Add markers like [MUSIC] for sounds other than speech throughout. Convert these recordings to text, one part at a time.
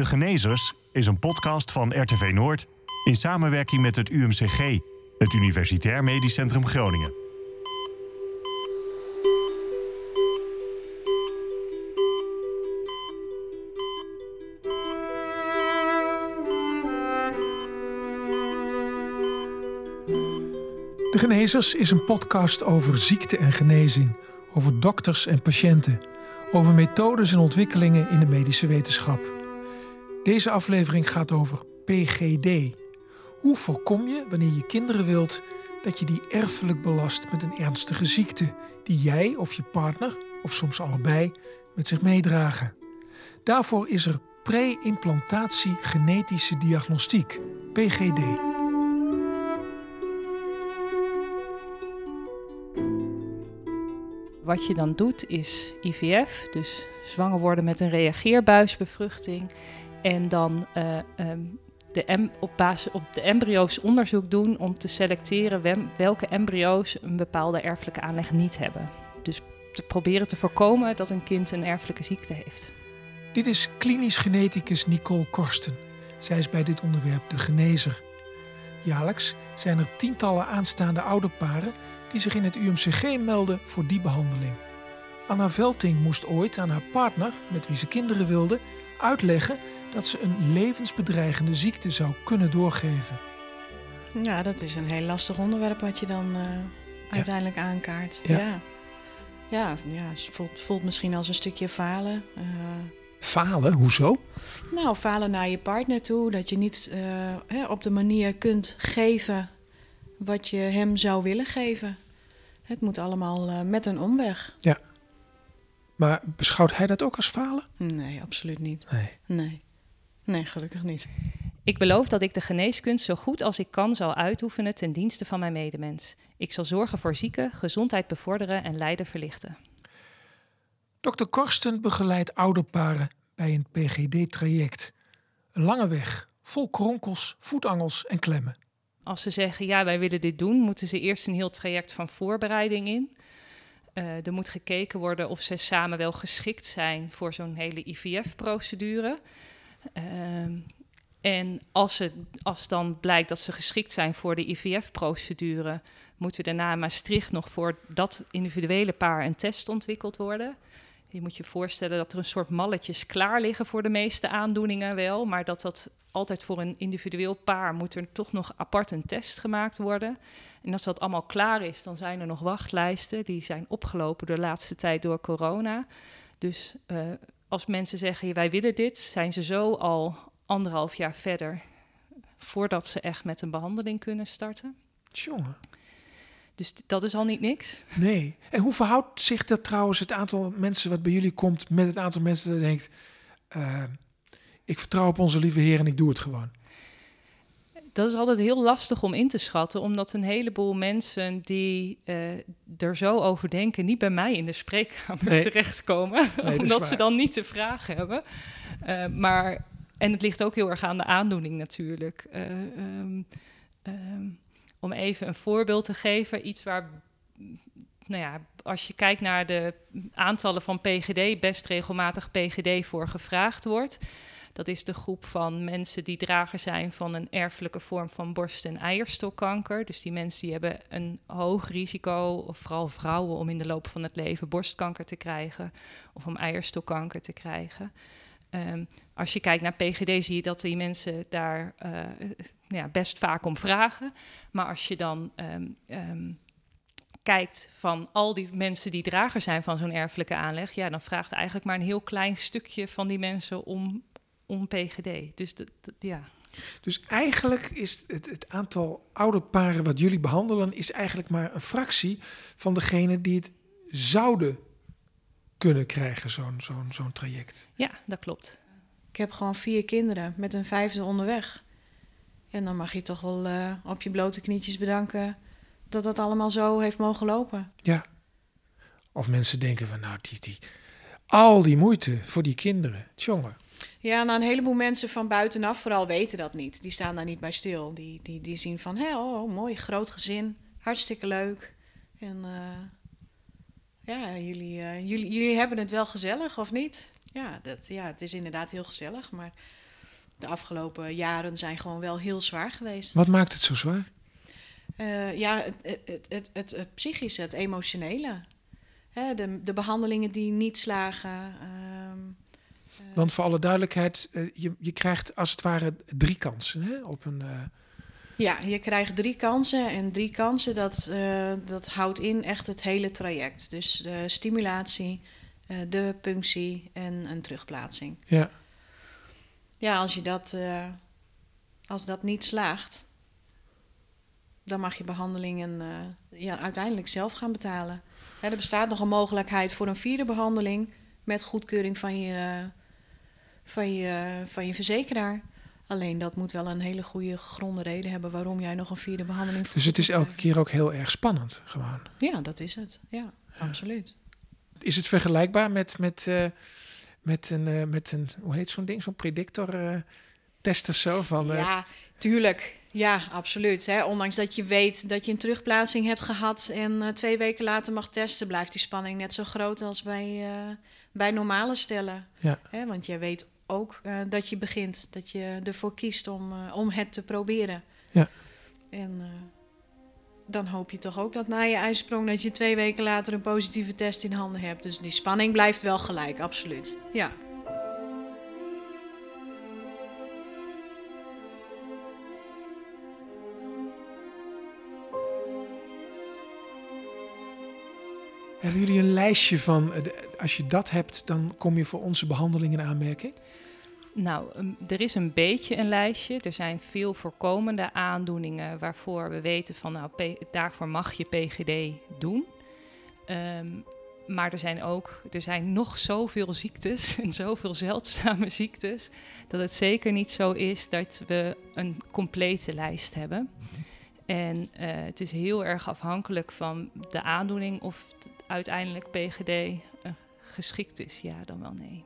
De Genezers is een podcast van RTV Noord in samenwerking met het UMCG, het Universitair Medisch Centrum Groningen. De Genezers is een podcast over ziekte en genezing, over dokters en patiënten, over methodes en ontwikkelingen in de medische wetenschap. Deze aflevering gaat over PGD. Hoe voorkom je, wanneer je kinderen wilt, dat je die erfelijk belast met een ernstige ziekte die jij of je partner, of soms allebei, met zich meedragen? Daarvoor is er pre-implantatie genetische diagnostiek, PGD. Wat je dan doet is IVF, dus zwanger worden met een reageerbuisbevruchting. En dan uh, um, de em op basis op de embryo's onderzoek doen om te selecteren welke embryo's een bepaalde erfelijke aanleg niet hebben. Dus te proberen te voorkomen dat een kind een erfelijke ziekte heeft. Dit is klinisch geneticus Nicole Korsten. Zij is bij dit onderwerp de genezer. Jaarlijks zijn er tientallen aanstaande ouderparen die zich in het UMCG melden voor die behandeling. Anna Velting moest ooit aan haar partner, met wie ze kinderen wilde, uitleggen dat ze een levensbedreigende ziekte zou kunnen doorgeven. Ja, dat is een heel lastig onderwerp wat je dan uh, uiteindelijk ja. aankaart. Ja, ja, ja, ja het voelt, voelt, misschien als een stukje falen. Uh, falen? Hoezo? Nou, falen naar je partner toe. Dat je niet uh, hè, op de manier kunt geven wat je hem zou willen geven. Het moet allemaal met een omweg. Ja. Maar beschouwt hij dat ook als falen? Nee, absoluut niet. Nee. Nee, nee gelukkig niet. Ik beloof dat ik de geneeskunst zo goed als ik kan zal uitoefenen ten dienste van mijn medemens. Ik zal zorgen voor zieken, gezondheid bevorderen en lijden verlichten. Dr. Korsten begeleidt ouderparen bij een PGD-traject. Een lange weg, vol kronkels, voetangels en klemmen. Als ze zeggen ja, wij willen dit doen, moeten ze eerst een heel traject van voorbereiding in. Uh, er moet gekeken worden of ze samen wel geschikt zijn voor zo'n hele IVF-procedure. Uh, en als, het, als dan blijkt dat ze geschikt zijn voor de IVF-procedure, moet er daarna in Maastricht nog voor dat individuele paar een test ontwikkeld worden. Je moet je voorstellen dat er een soort malletjes klaar liggen voor de meeste aandoeningen wel, maar dat dat altijd voor een individueel paar moet er toch nog apart een test gemaakt worden. En als dat allemaal klaar is, dan zijn er nog wachtlijsten. Die zijn opgelopen de laatste tijd door corona. Dus uh, als mensen zeggen, wij willen dit, zijn ze zo al anderhalf jaar verder voordat ze echt met een behandeling kunnen starten. Jongen. Dus dat is al niet niks. Nee. En hoe verhoudt zich dat trouwens, het aantal mensen wat bij jullie komt, met het aantal mensen dat denkt: uh, ik vertrouw op onze lieve Heer en ik doe het gewoon? Dat is altijd heel lastig om in te schatten, omdat een heleboel mensen die uh, er zo over denken, niet bij mij in de spreekkamer nee. terechtkomen, nee, omdat ze dan niet de vraag hebben. Uh, maar, en het ligt ook heel erg aan de aandoening natuurlijk. Um, um, om even een voorbeeld te geven, iets waar, nou ja, als je kijkt naar de aantallen van PGD, best regelmatig PGD voor gevraagd wordt. Dat is de groep van mensen die drager zijn van een erfelijke vorm van borst- en eierstokkanker. Dus die mensen die hebben een hoog risico, of vooral vrouwen, om in de loop van het leven borstkanker te krijgen of om eierstokkanker te krijgen. Um, als je kijkt naar PGD zie je dat die mensen daar uh, ja, best vaak om vragen. Maar als je dan um, um, kijkt van al die mensen die drager zijn van zo'n erfelijke aanleg, ja, dan vraagt eigenlijk maar een heel klein stukje van die mensen om, om PGD. Dus dat, dat, ja. Dus eigenlijk is het, het aantal oude paren wat jullie behandelen, is eigenlijk maar een fractie van degene die het zouden kunnen krijgen, zo'n zo'n zo'n traject. Ja, dat klopt. Ik heb gewoon vier kinderen met een vijfde onderweg. En dan mag je toch wel uh, op je blote knietjes bedanken dat dat allemaal zo heeft mogen lopen. Ja. Of mensen denken van nou, die, die, al die moeite voor die kinderen, jongen. Ja, nou een heleboel mensen van buitenaf vooral weten dat niet. Die staan daar niet bij stil. Die, die, die zien van, hé, oh, mooi, groot gezin, hartstikke leuk. En uh, ja, jullie, uh, jullie, jullie hebben het wel gezellig, of niet? Ja, dat, ja, het is inderdaad heel gezellig, maar de afgelopen jaren zijn gewoon wel heel zwaar geweest. Wat maakt het zo zwaar? Uh, ja, het, het, het, het, het psychische, het emotionele. Hè, de, de behandelingen die niet slagen. Uh, Want voor alle duidelijkheid, uh, je, je krijgt als het ware drie kansen hè, op een. Ja, je krijgt drie kansen. En drie kansen, dat, dat houdt in echt het hele traject. Dus de stimulatie, de punctie en een terugplaatsing. Ja. Ja, als je dat, als dat niet slaagt, dan mag je behandelingen ja, uiteindelijk zelf gaan betalen. Hè, er bestaat nog een mogelijkheid voor een vierde behandeling met goedkeuring van je, van je, van je verzekeraar. Alleen dat moet wel een hele goede gronde reden hebben waarom jij nog een vierde behandeling. Dus het is elke keer ook heel erg spannend, gewoon. Ja, dat is het. Ja, absoluut. Is het vergelijkbaar met, met, uh, met, een, uh, met een, hoe heet zo'n ding, zo'n predictor test of zo? Van, ja, tuurlijk. Ja, absoluut. Hè. Ondanks dat je weet dat je een terugplaatsing hebt gehad en twee weken later mag testen, blijft die spanning net zo groot als bij, bij normale stellen. Ja. Hè, want jij weet ook uh, dat je begint, dat je ervoor kiest om, om het te proberen. Ja. En dan hoop je toch ook dat na je ijsprong dat je twee weken later een positieve test in handen hebt. Dus die spanning blijft wel gelijk, absoluut. Ja. Hebben jullie een lijstje van, eh, als je dat hebt, dan kom je voor onze behandeling in aanmerking? Nou, er is een beetje een lijstje. Er zijn veel voorkomende aandoeningen waarvoor we weten van, nou, daarvoor mag je PGD doen. Um, maar er zijn ook, er zijn nog zoveel ziektes [LAUGHS] en zoveel zeldzame ziektes, dat het zeker niet zo is dat we een complete lijst hebben. En uh, het is heel erg afhankelijk van de aandoening of uiteindelijk PGD geschikt is, ja dan wel nee.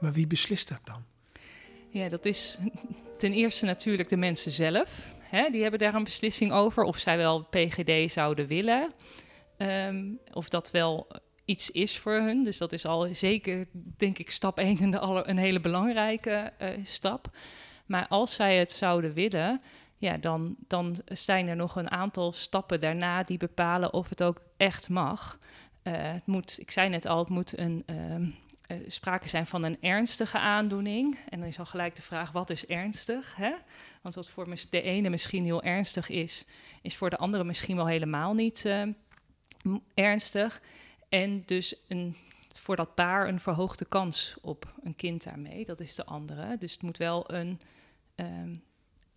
Maar wie beslist dat dan? Ja, dat is [LAUGHS] ten eerste natuurlijk de mensen zelf. Hè, die hebben daar een beslissing over of zij wel PGD zouden willen. Um, of dat wel iets is voor hun. Dus dat is al zeker, denk ik, stap 1 en de aller, een hele belangrijke uh, stap. Maar als zij het zouden willen, ja, dan, dan zijn er nog een aantal stappen daarna die bepalen of het ook echt mag. Uh, het moet, ik zei net al, het moet een, uh, uh, sprake zijn van een ernstige aandoening. En dan is al gelijk de vraag, wat is ernstig? Hè? Want wat voor de ene misschien heel ernstig is, is voor de andere misschien wel helemaal niet ernstig. En dus een, voor dat paar een verhoogde kans op een kind daarmee. Dat is de andere. Dus het moet wel een, um,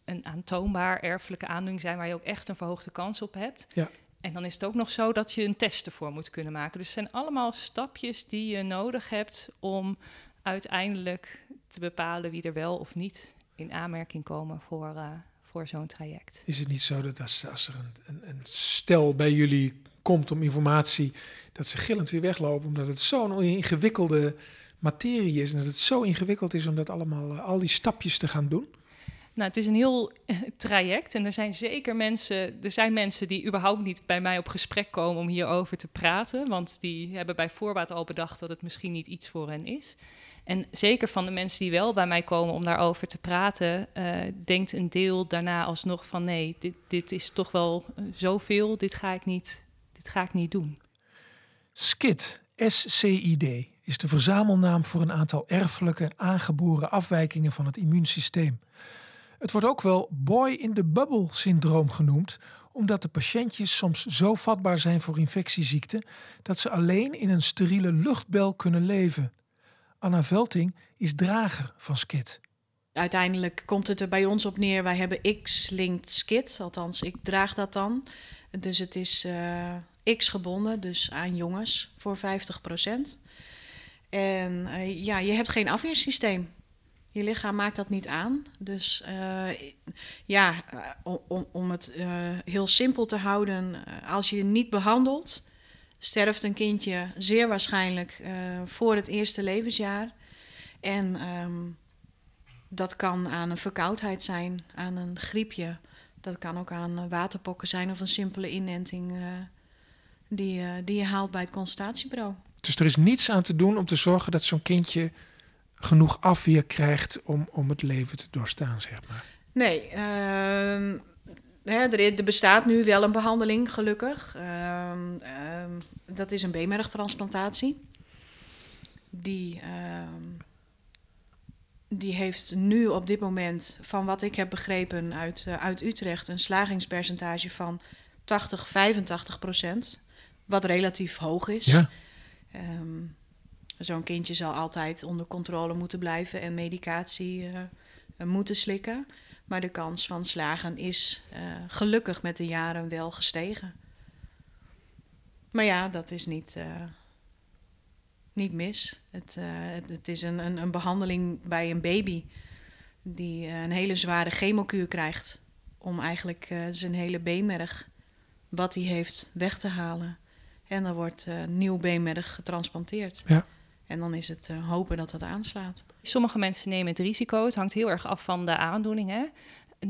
een aantoonbaar erfelijke aandoening zijn waar je ook echt een verhoogde kans op hebt. Ja. En dan is het ook nog zo dat je een test ervoor moet kunnen maken. Dus het zijn allemaal stapjes die je nodig hebt om uiteindelijk te bepalen wie er wel of niet in aanmerking komen voor, uh, voor zo'n traject. Is het niet zo dat als, als er een, een, stel bij jullie komt om informatie, dat ze gillend weer weglopen, omdat het zo'n ingewikkelde materie is en dat het zo ingewikkeld is om dat allemaal, uh, al die stapjes te gaan doen? Nou, het is een heel traject en er zijn zeker mensen, er zijn mensen die überhaupt niet bij mij op gesprek komen om hierover te praten, want die hebben bij voorbaat al bedacht dat het misschien niet iets voor hen is. En zeker van de mensen die wel bij mij komen om daarover te praten, uh, denkt een deel daarna alsnog van nee, dit, dit is toch wel zoveel, dit ga ik niet, dit ga ik niet doen. SCID, SCID, is de verzamelnaam voor een aantal erfelijke aangeboren afwijkingen van het immuunsysteem. Het wordt ook wel boy in the bubble syndroom genoemd, omdat de patiëntjes soms zo vatbaar zijn voor infectieziekten dat ze alleen in een steriele luchtbel kunnen leven. Anna Velting is drager van SCID. Uiteindelijk komt het er bij ons op neer, wij hebben X-linked SCID, althans ik draag dat dan. Dus het is uh, X-gebonden, dus aan jongens voor 50% En uh, ja, je hebt geen afweersysteem. Je lichaam maakt dat niet aan. Dus uh, ja, om, om het uh, heel simpel te houden, als je niet behandelt, sterft een kindje zeer waarschijnlijk voor het eerste levensjaar. En um, dat kan aan een verkoudheid zijn, aan een griepje. Dat kan ook aan waterpokken zijn of een simpele inenting die, die je haalt bij het consultatiebureau. Dus er is niets aan te doen om te zorgen dat zo'n kindje genoeg afweer krijgt om, om het leven te doorstaan, zeg maar. Nee, uh, er, bestaat nu wel een behandeling, gelukkig. Ehm, ehm, dat is een beenmergtransplantatie. Die, die heeft nu op dit moment, van wat ik heb begrepen uit, uh, uit Utrecht, een slagingspercentage van 80, 85 procent. Wat relatief hoog is. Ja. Zo'n kindje zal altijd onder controle moeten blijven en medicatie uh, moeten slikken. Maar de kans van slagen is uh, gelukkig met de jaren wel gestegen. Maar ja, dat is niet, uh, niet mis. Het, het, het, is een, een, een, behandeling bij een baby die een hele zware chemokuur krijgt. Om eigenlijk zijn hele beenmerg, wat hij heeft, weg te halen. En dan wordt nieuw beenmerg getransplanteerd. Ja. En dan is het uh, hopen dat dat aanslaat. Sommige mensen nemen het risico. Het hangt heel erg af van de aandoening. Hè?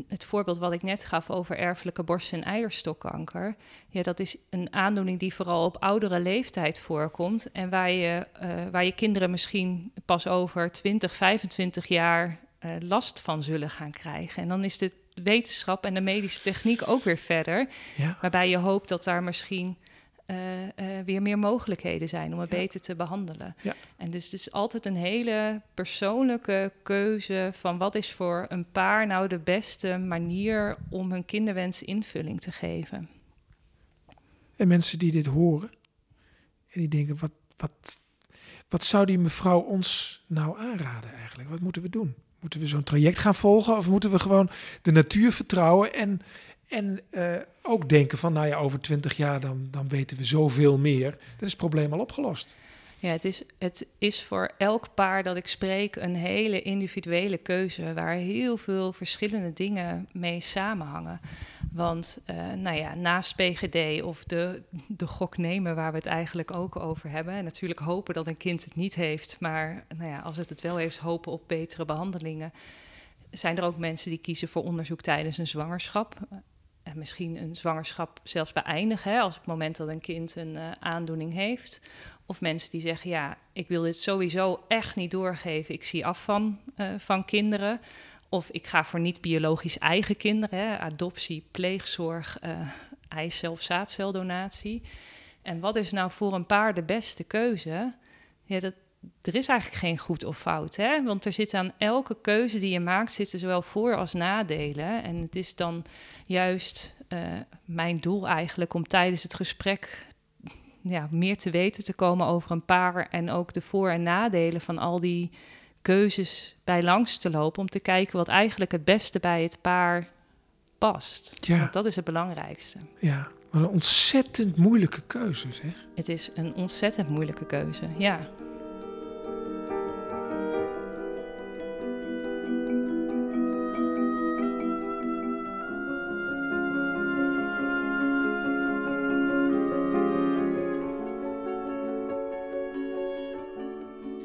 Het voorbeeld wat ik net gaf over erfelijke borst- en eierstokkanker. Ja, dat is een aandoening die vooral op oudere leeftijd voorkomt. En waar je, uh, waar je kinderen misschien pas over 20, 25 jaar uh, last van zullen gaan krijgen. En dan is de wetenschap en de medische techniek ook weer verder. Ja. Waarbij je hoopt dat daar misschien uh, uh, weer meer mogelijkheden zijn om het beter te behandelen. Ja. En dus het is altijd een hele persoonlijke keuze van wat is voor een paar nou de beste manier om hun kinderwens invulling te geven. En mensen die dit horen en die denken, wat, wat, wat zou die mevrouw ons nou aanraden eigenlijk? Wat moeten we doen? Moeten we zo'n traject gaan volgen of moeten we gewoon de natuur vertrouwen en, en uh, ook denken van, nou ja, over twintig jaar dan, dan weten we zoveel meer. Dan is het probleem al opgelost. Ja, het is, het is voor elk paar dat ik spreek een hele individuele keuze waar heel veel verschillende dingen mee samenhangen. Want uh, nou ja, naast PGD of de, de gok nemen waar we het eigenlijk ook over hebben. En natuurlijk hopen dat een kind het niet heeft, maar nou ja, als het het wel heeft, hopen op betere behandelingen. Zijn er ook mensen die kiezen voor onderzoek tijdens een zwangerschap? En misschien een zwangerschap zelfs beëindigen, hè, als het moment dat een kind een uh, aandoening heeft. Of mensen die zeggen, ja, ik wil dit sowieso echt niet doorgeven, ik zie af van, uh, van kinderen. Of ik ga voor niet-biologisch eigen kinderen, hè, adoptie, pleegzorg, uh, eicel- of zaadceldonatie. En wat is nou voor een paar de beste keuze? Ja, dat, er is eigenlijk geen goed of fout. Hè? Want er zit aan elke keuze die je maakt, zitten zowel voor- als nadelen. En het is dan juist uh, mijn doel eigenlijk om tijdens het gesprek ja, meer te weten te komen over een paar en ook de voor- en nadelen van al die keuzes bij langs te lopen. Om te kijken wat eigenlijk het beste bij het paar past. Ja. Want dat is het belangrijkste. Ja, wat een ontzettend moeilijke keuze zeg. Het is een ontzettend moeilijke keuze, ja.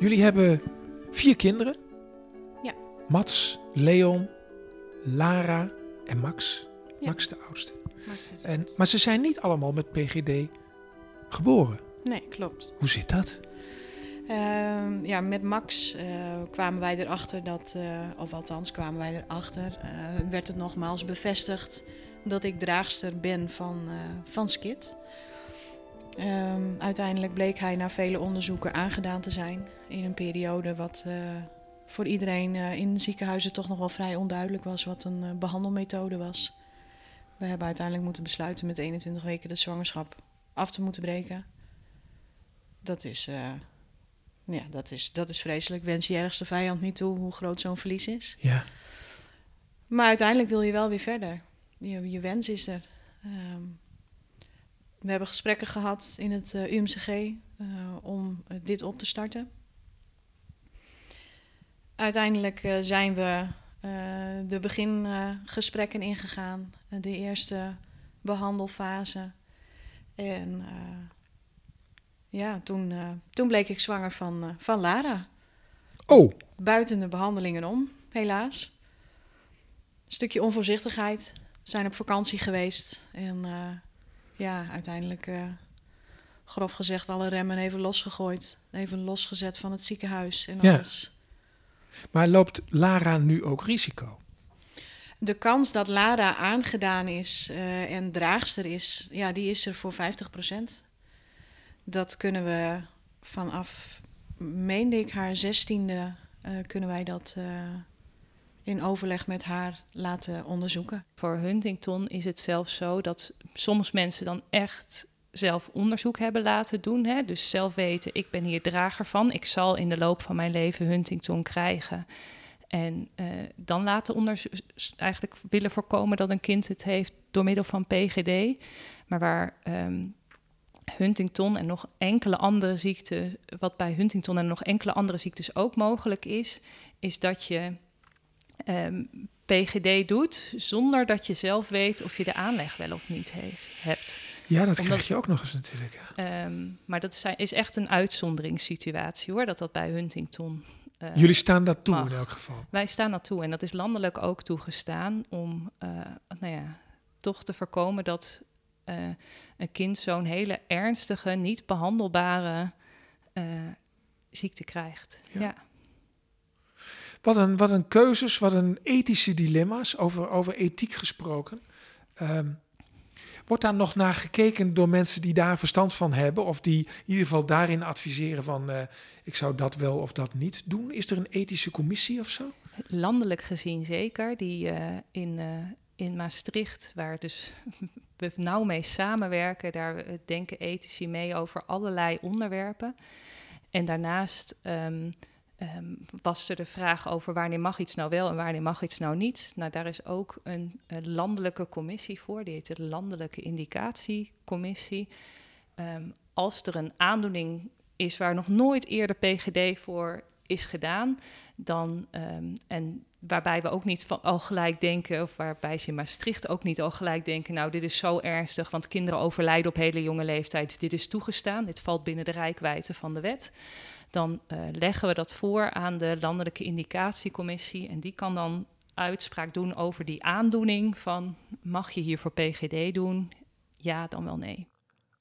Jullie hebben vier kinderen. Ja. Mats, Leon, Lara en Max. Max de oudste. Max en, maar ze zijn niet allemaal met PGD geboren. Nee, klopt. Hoe zit dat? Uh, ja, met Max uh, kwamen wij erachter dat, uh, of althans kwamen wij erachter, uh, werd het nogmaals bevestigd dat ik draagster ben van, van Skit. Um, uiteindelijk bleek hij na vele onderzoeken aangedaan te zijn in een periode wat uh, voor iedereen uh, in ziekenhuizen toch nog wel vrij onduidelijk was wat een uh, behandelmethode was. We hebben uiteindelijk moeten besluiten met 21 weken de zwangerschap af te moeten breken. Dat is, ja, dat is, dat is vreselijk. Wens je ergste vijand niet toe hoe groot zo'n verlies is. Ja. Maar uiteindelijk wil je wel weer verder. Je, je wens is er. Um, we hebben gesprekken gehad in het uh, UMCG uh, om uh, dit op te starten. Uiteindelijk zijn we de begingesprekken ingegaan, de eerste behandelfase. En ja, toen, toen bleek ik zwanger van, van Lara. Oh. Buiten de behandelingen om, helaas. Een stukje onvoorzichtigheid. We zijn op vakantie geweest en ja, uiteindelijk, uh, grof gezegd, alle remmen even losgegooid. Even losgezet van het ziekenhuis en alles. Maar loopt Lara nu ook risico? De kans dat Lara aangedaan is uh, en draagster is, ja, die is er voor 50%. Dat kunnen we vanaf, meende ik, haar zestiende, uh, kunnen wij dat in overleg met haar laten onderzoeken. Voor Huntington is het zelfs zo dat soms mensen dan echt zelf onderzoek hebben laten doen. Hè? Dus zelf weten, ik ben hier drager van. Ik zal in de loop van mijn leven Huntington krijgen. En uh, dan laten onderzoek eigenlijk willen voorkomen dat een kind het heeft door middel van PGD. Maar waar um, Huntington en nog enkele andere ziekten, wat bij Huntington en nog enkele andere ziektes ook mogelijk is, is dat je um, PGD doet zonder dat je zelf weet of je de aanleg wel of niet heeft, hebt. Ja, dat krijg je ook nog eens natuurlijk. Um, maar dat is, is, echt een uitzonderingssituatie hoor, dat dat bij Huntington. Uh, Jullie staan dat toe in elk geval. Wij staan dat toe en dat is landelijk ook toegestaan om, uh, nou ja, toch te voorkomen dat uh, een kind zo'n hele ernstige, niet behandelbare ziekte krijgt. ja. ja. Wat een, wat een keuzes, wat een ethische dilemma's, over, over ethiek gesproken. Um, Wordt daar nog naar gekeken door mensen die daar verstand van hebben? Of die in ieder geval daarin adviseren van uh, ik zou dat wel of dat niet doen? Is er een ethische commissie of zo? Landelijk gezien zeker. Die uh, in, uh, in Maastricht, waar dus [LAUGHS] we nauw mee samenwerken, daar denken ethici mee over allerlei onderwerpen. En daarnaast um, um, was er de vraag over wanneer mag iets nou wel en wanneer mag iets nou niet. Nou, daar is ook een, landelijke commissie voor, die heet de Landelijke Indicatiecommissie. Um, als er een aandoening is waar nog nooit eerder PGD voor is gedaan, dan, um, en waarbij we ook niet van, al gelijk denken, of waarbij ze in Maastricht ook niet al gelijk denken, nou dit is zo ernstig, want kinderen overlijden op hele jonge leeftijd, dit is toegestaan, dit valt binnen de rijkwijde van de wet dan uh, leggen we dat voor aan de Landelijke Indicatiecommissie. En die kan dan uitspraak doen over die aandoening van mag je hier voor PGD doen? Ja, dan wel nee.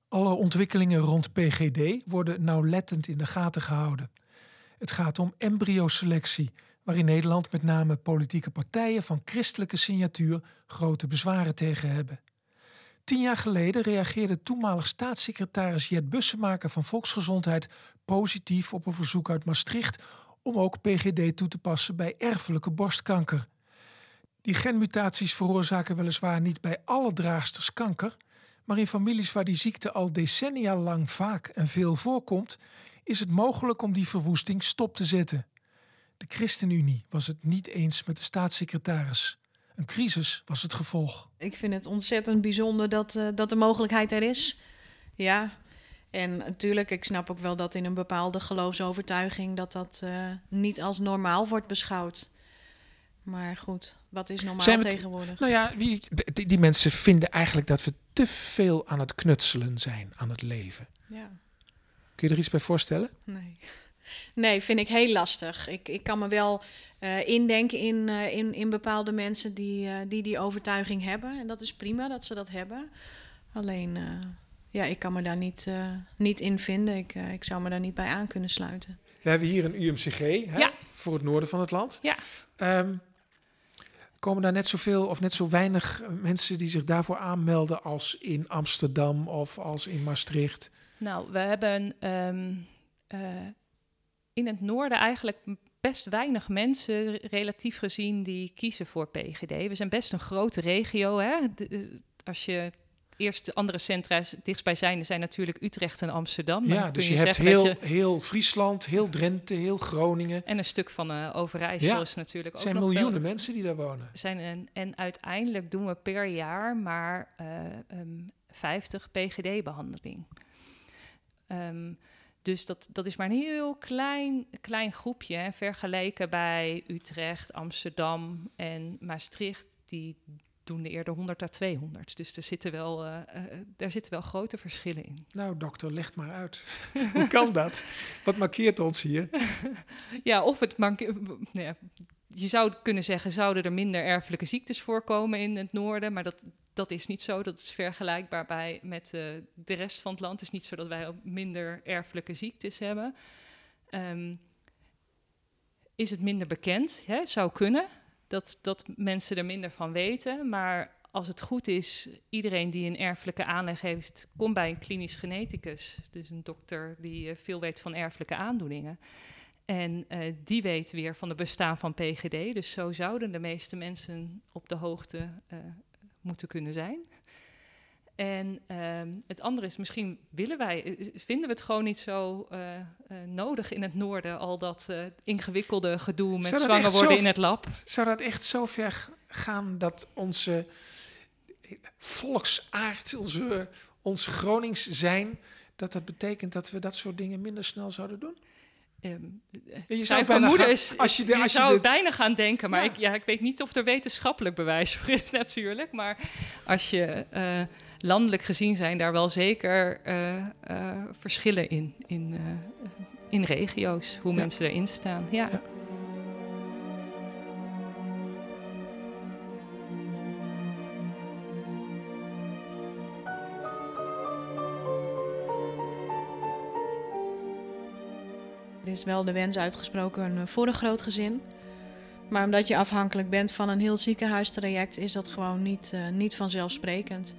Alle ontwikkelingen rond PGD worden nauwlettend in de gaten gehouden. Het gaat om embryoselectie, waar in Nederland met name politieke partijen van christelijke signatuur grote bezwaren tegen hebben. Tien jaar geleden reageerde toenmalig staatssecretaris Jet Bussemaker van Volksgezondheid positief op een verzoek uit Maastricht om ook PGD toe te passen bij erfelijke borstkanker. Die genmutaties veroorzaken weliswaar niet bij alle draagsters kanker, maar in families waar die ziekte al decennia lang vaak en veel voorkomt, is het mogelijk om die verwoesting stop te zetten. De ChristenUnie was het niet eens met de staatssecretaris. Een crisis was het gevolg. Ik vind het ontzettend bijzonder dat, uh, dat de mogelijkheid er is. Ja, en natuurlijk, ik snap ook wel dat in een bepaalde geloofsovertuiging dat dat uh, niet als normaal wordt beschouwd. Maar goed, wat is normaal tegenwoordig? Nou ja, die, die, die, mensen vinden eigenlijk dat we te veel aan het knutselen zijn aan het leven. Ja. Kun je er iets bij voorstellen? Nee. Nee, vind ik heel lastig. Ik, ik kan me wel uh, indenken in, uh, in, in bepaalde mensen die, uh, die die overtuiging hebben. En dat is prima dat ze dat hebben. Alleen, ja, ik kan me daar niet, niet in vinden. Ik, ik zou me daar niet bij aan kunnen sluiten. We hebben hier een UMCG hè, ja. voor het noorden van het land. Ja. Um, komen daar net zoveel of net zo weinig mensen die zich daarvoor aanmelden als in Amsterdam of als in Maastricht? Nou, we hebben um, in het noorden eigenlijk best weinig mensen, relatief gezien, die kiezen voor PGD. We zijn best een grote regio. Hè? als je eerst de andere centra dichtstbij zijn, zijn natuurlijk Utrecht en Amsterdam. ja, dus je, hebt heel, heel Friesland, heel Drenthe, heel Groningen. En een stuk van uh, Overijssel ja. is natuurlijk ook. Er zijn miljoenen mensen die daar wonen. Zijn een, en uiteindelijk doen we per jaar maar uh, um, 50 PGD-behandeling. Um, dus dat, dat is maar een heel klein, klein groepje. Hè, vergeleken bij Utrecht, Amsterdam en Maastricht. Die doen er eerder 100 à 200. Dus er zitten wel, uh, uh, daar zitten wel grote verschillen in. Nou, dokter, leg maar uit. [LAUGHS] Hoe kan dat? Wat markeert ons hier? ja, of het markeert... Nou ja, je zou kunnen zeggen, zouden er minder erfelijke ziektes voorkomen in het noorden, maar dat, dat is niet zo. Dat is vergelijkbaar bij, met uh, de rest van het land. Het is niet zo dat wij minder erfelijke ziektes hebben. Um, is het minder bekend. Hè? Het zou kunnen dat, dat mensen er minder van weten. Maar als het goed is, iedereen die een erfelijke aanleg heeft, komt bij een klinisch geneticus. Dus een dokter die veel weet van erfelijke aandoeningen. En uh, die weet weer van het bestaan van PGD. Dus zo zouden de meeste mensen op de hoogte uh, moeten kunnen zijn. En uh, het andere is, misschien willen wij, eh, vinden we het gewoon niet zo nodig in het noorden, al dat ingewikkelde gedoe met zwanger worden in het lab. Zou dat echt zo ver gaan dat onze volksaard, onze, ons Gronings zijn, dat dat betekent dat we dat soort dingen minder snel zouden doen? Um, je zou vermoedens, als je, de, als je, zou de... bijna gaan denken, maar Ik, ja, ik weet niet of er wetenschappelijk bewijs [LAUGHS] voor is natuurlijk. Maar als je uh, landelijk gezien zijn daar wel zeker uh, uh, verschillen in, in, in regio's, hoe ja. mensen erin staan. ja. ja. Is wel de wens uitgesproken eh, voor een groot gezin. Maar omdat je afhankelijk bent van een heel ziekenhuistraject, is dat gewoon niet, uh, niet vanzelfsprekend.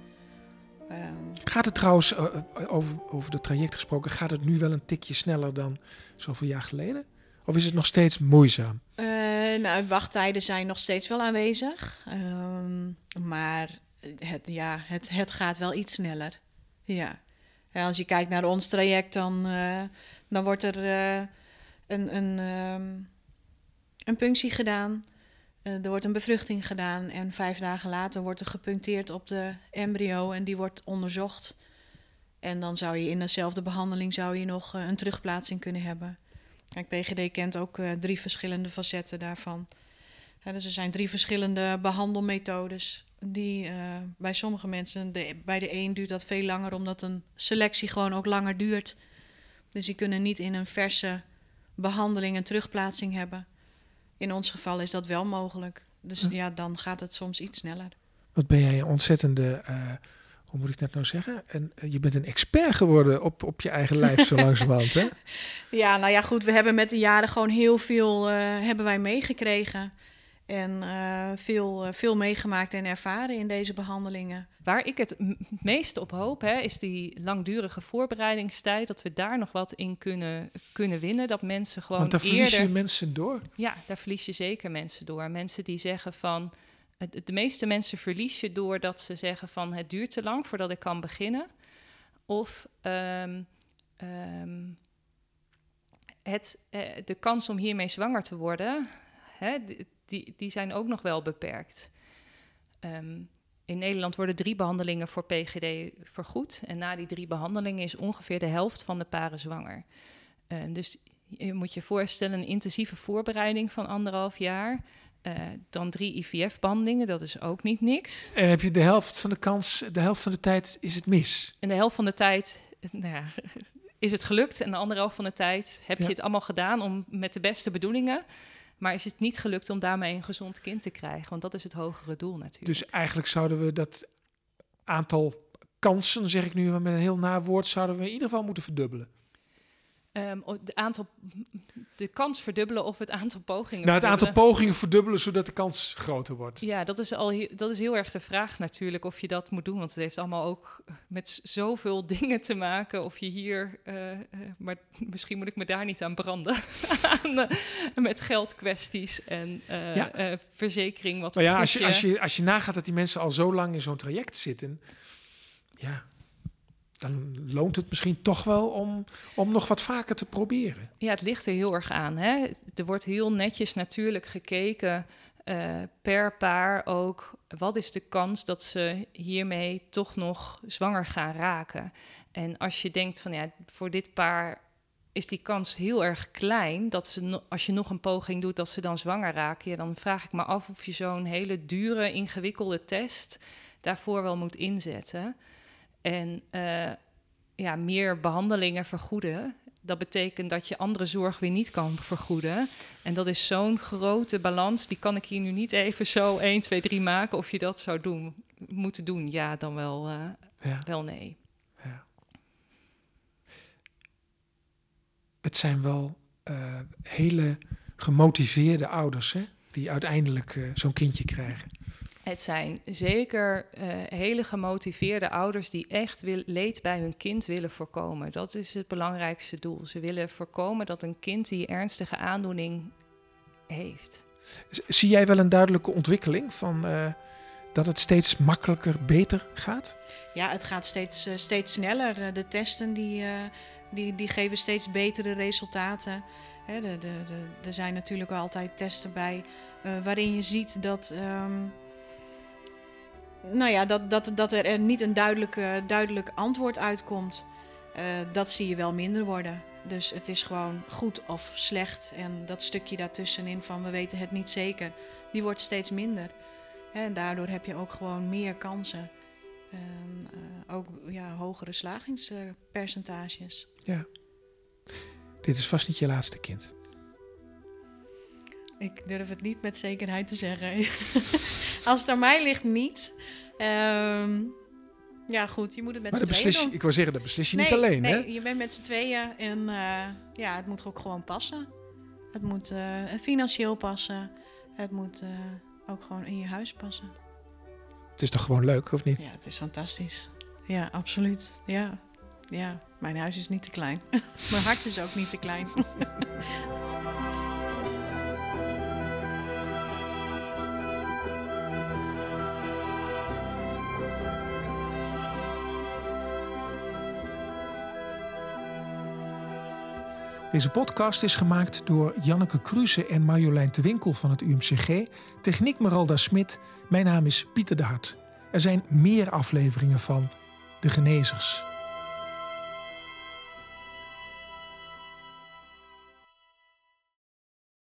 Ehm, gaat het trouwens, uh, over, over de traject gesproken, gaat het nu wel een tikje sneller dan zoveel jaar geleden? Of is het nog steeds moeizaam? Nou, wachttijden zijn nog steeds wel aanwezig. Um, maar het, ja, het, het gaat wel iets sneller. Ja. ja. als je kijkt naar ons traject, dan, dan wordt er een, een, um, een punctie gedaan. Uh, er wordt een bevruchting gedaan en vijf dagen later wordt er gepuncteerd op de embryo en die wordt onderzocht. En dan zou je in dezelfde behandeling zou je nog uh, een terugplaatsing kunnen hebben. Kijk, PGD kent ook uh, drie verschillende facetten daarvan. dus er zijn drie verschillende behandelmethodes. Die bij sommige mensen, de, bij de een duurt dat veel langer, omdat een selectie gewoon ook langer duurt. Dus die kunnen niet in een verse behandeling en terugplaatsing hebben. In ons geval is dat wel mogelijk. Dus ja, dan gaat het soms iets sneller. Wat ben jij een ontzettende, uh, hoe moet ik dat nou zeggen? En, uh, je bent een expert geworden op, op je eigen lijf zo [LAUGHS] langzamerhand, hè? Ja, nou ja, goed. We hebben met de jaren gewoon heel veel uh, hebben wij meegekregen. En uh, veel, uh, veel meegemaakt en ervaren in deze behandelingen. Waar ik het meest op hoop, hè, is die langdurige voorbereidingstijd. Dat we daar nog wat in kunnen, kunnen winnen. Dat mensen gewoon. Want daar eerder... verlies je mensen door. Ja, daar verlies je zeker mensen door. Mensen die zeggen van. De meeste mensen verlies je door dat ze zeggen van het duurt te lang voordat ik kan beginnen. Of um, um, het, uh, de kans om hiermee zwanger te worden. Hè, die, die zijn ook nog wel beperkt. Um, in Nederland worden drie behandelingen voor PGD vergoed. En na die drie behandelingen is ongeveer de helft van de paren zwanger. Uh, dus je moet je voorstellen, een intensieve voorbereiding van anderhalf jaar. Uh, dan drie IVF-behandelingen, dat is ook niet niks. En heb je de helft van de kans, de helft van de tijd is het mis? En de helft van de tijd nou ja, [LAUGHS] is het gelukt. En de andere helft van de tijd heb je het allemaal gedaan om met de beste bedoelingen. Maar is het niet gelukt om daarmee een gezond kind te krijgen? Want dat is het hogere doel natuurlijk. Dus eigenlijk zouden we dat aantal kansen, zeg ik nu met een heel na woord, zouden we in ieder geval moeten verdubbelen. Um, de, aantal, de kans verdubbelen of het aantal pogingen Nou, het aantal pogingen verdubbelen zodat de kans groter wordt. Ja, dat is, al, dat is heel erg de vraag natuurlijk of je dat moet doen. Want het heeft allemaal ook met zoveel [LAUGHS] dingen te maken. Of je hier, uh, maar misschien moet ik me daar niet aan branden. [LAUGHS] aan, met geldkwesties en uh, ja. verzekering. Wat maar ja, als je, als, je, als je nagaat dat die mensen al zo lang in zo'n traject zitten... Ja, dan loont het misschien toch wel om, om nog wat vaker te proberen. Ja, het ligt er heel erg aan. Hè? Er wordt heel netjes natuurlijk gekeken uh, per paar ook. Wat is de kans dat ze hiermee toch nog zwanger gaan raken? En als je denkt van ja, voor dit paar is die kans heel erg klein dat ze, als je nog een poging doet, dat ze dan zwanger raken. Dan vraag ik me af of je zo'n hele dure, ingewikkelde test daarvoor wel moet inzetten. En uh, ja, meer behandelingen vergoeden. Dat betekent dat je andere zorg weer niet kan vergoeden. En dat is zo'n grote balans. Die kan ik hier nu niet even zo 1, 2, 3 maken. Of je dat zou doen, moeten doen. Ja, dan wel, uh, ja. wel nee. Ja. Het zijn wel uh, hele gemotiveerde ouders hè, die uiteindelijk zo'n kindje krijgen. Het zijn zeker uh, hele gemotiveerde ouders die echt wil, leed bij hun kind willen voorkomen. Dat is het belangrijkste doel. Ze willen voorkomen dat een kind die ernstige aandoening heeft. Zie jij wel een duidelijke ontwikkeling van uh, dat het steeds makkelijker, beter gaat? Ja, het gaat steeds, uh, steeds sneller. De testen die, die, die geven steeds betere resultaten. Hè, de, de, de, er zijn natuurlijk altijd testen bij waarin je ziet dat. Um, nou ja, dat, dat, dat er niet een duidelijk, duidelijk antwoord uitkomt. Uh, dat zie je wel minder worden. Dus het is gewoon goed of slecht. En dat stukje daartussenin van we weten het niet zeker, die wordt steeds minder. En daardoor heb je ook gewoon meer kansen. En, uh, ook ja, hogere slagingspercentages. Ja. Dit is vast niet je laatste kind. Ik durf het niet met zekerheid te zeggen. [LAUGHS] Als het aan mij ligt, niet. Um, ja, goed, je moet het met z'n tweeën doen. Ik wil zeggen, dat beslis je niet alleen, nee, hè? je bent met z'n tweeën en uh, ja, het moet ook gewoon passen. Het moet uh, financieel passen. Het moet uh, ook gewoon in je huis passen. Het is toch gewoon leuk, of niet? Ja, het is fantastisch. Ja, absoluut. Ja, ja. mijn huis is niet te klein. [LAUGHS] mijn hart is ook niet te klein. [LAUGHS] Deze podcast is gemaakt door Janneke Kruse en Marjolein de Winkel van het UMCG. Techniek Meralda Smit. Mijn naam is Pieter de Hart. Er zijn meer afleveringen van De Genezers.